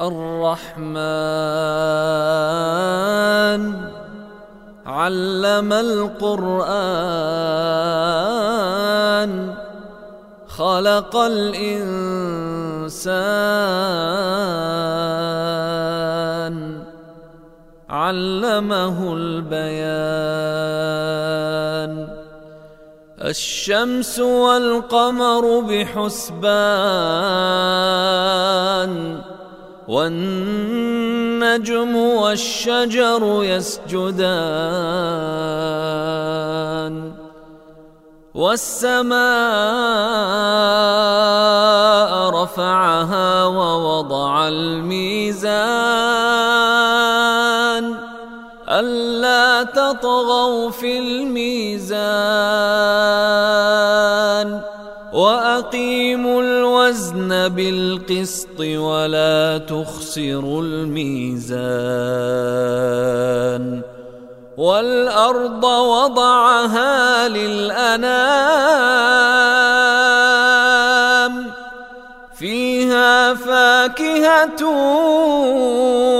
الرحمن. علم القرآن. خلق الإنسان. علمه البيان. الشمس والقمر بحسبان. والنجم والشجر يسجدان والسماء رفعها ووضع الميزان ألا تطغوا في الميزان وأقيموا الوزن بالقسط ولا تخسروا الميزان والأرض وضعها للأنام فيها فاكهة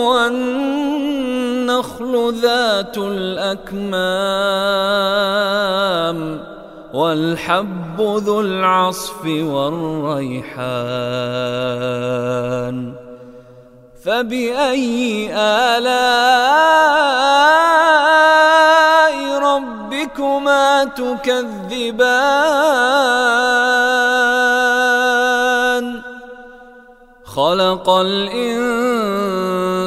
والنخل ذات الأكمام والحب ذو العصف والريحان فبأي آلاء ربكما تكذبان خلق الإنسان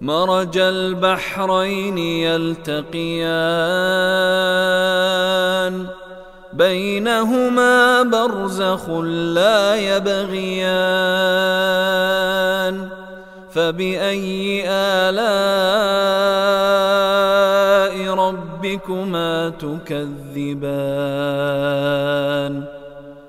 مرج البحرين يلتقيان. بينهما برزخ لا يبغيان. فبأي آلاء ربكما تكذبان؟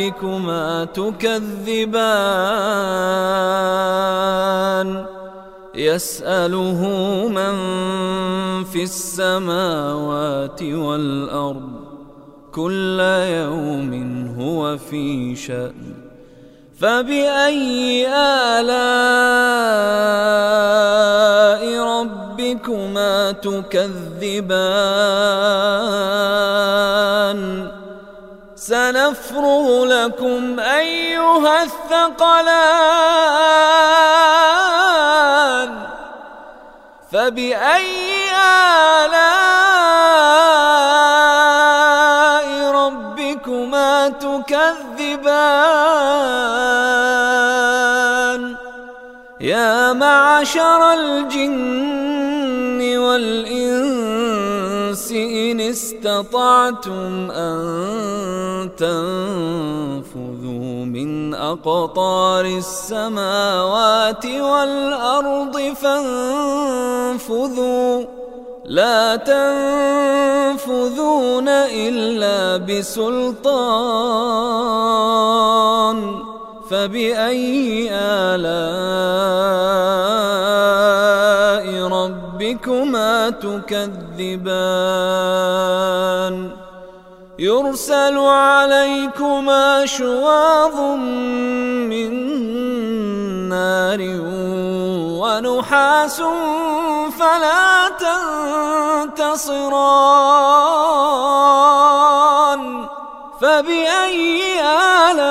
ربكما تكذبان. يسأله من في السماوات والأرض. كل يوم هو في شأن. فبأي آلاء ربكما تكذبان؟ سنفرغ لكم أيها الثقلان فبأي آلاء ربكما تكذبان يا معشر الجن والإنس إن استطعتم أن تنفذوا من أقطار السماوات والأرض فانفذوا. لا تنفذون إلا بسلطان. فبأي آلاء ربكما تكذبان. يرسل عليكما شواظ من نار ونحاس فلا تنتصران. فبأي آلاء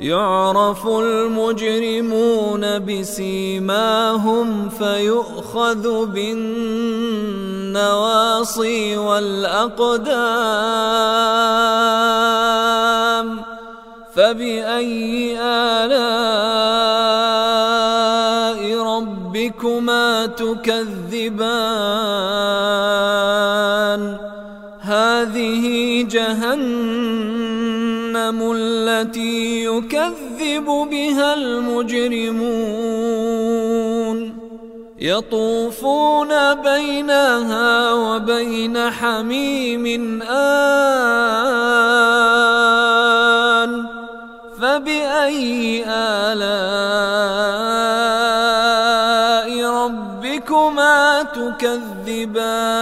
يعرف المجرمون بسيماهم فيؤخذ بالنواصي والأقدام فبأي آلاء ربكما تكذبان؟ هذه جهنم التي يكذب بها المجرمون يطوفون بينها وبين حميم آن فبأي آلاء ربكما تكذبان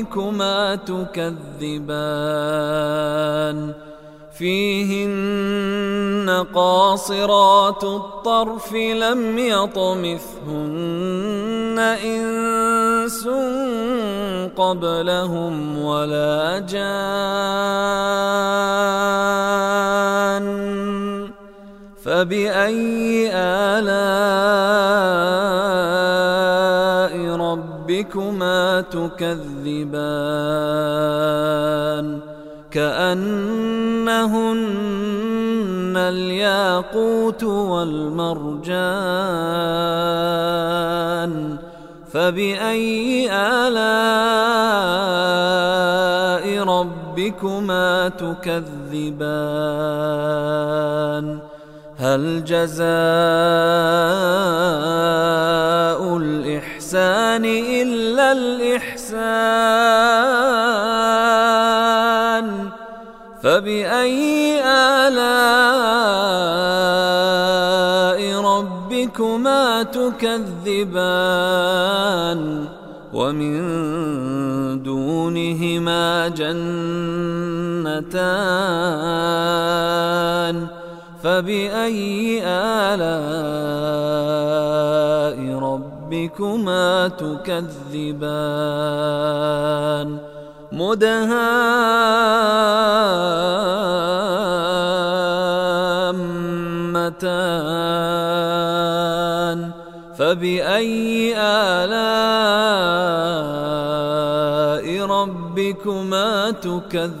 ربكما تكذبان. فيهن قاصرات الطرف لم يطمثهن إنس قبلهم ولا جان. فبأي آلاء ربكما تكذبان كأنهن الياقوت والمرجان فبأي آلاء ربكما تكذبان؟ هل جزاء الإحسان إلا الإحسان. فبأي آلاء ربكما تكذبان؟ ومن دونهما جنتان. فبأي آلاء ربكما تكذبان مدهامتان فبأي آلاء ربكما تكذبان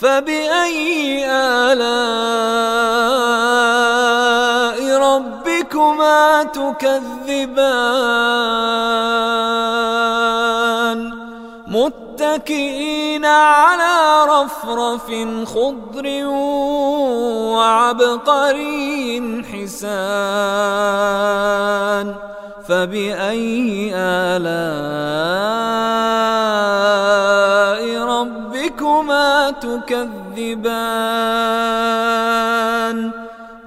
فبأي آلاء ربكما تكذبان؟ متكئين على رفرف خضر وعبقري حسان. فبأي آلاء تكذبان.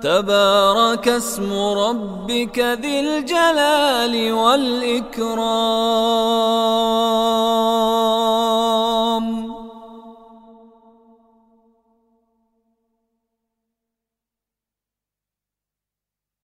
تبارك اسم ربك ذي الجلال والإكرام.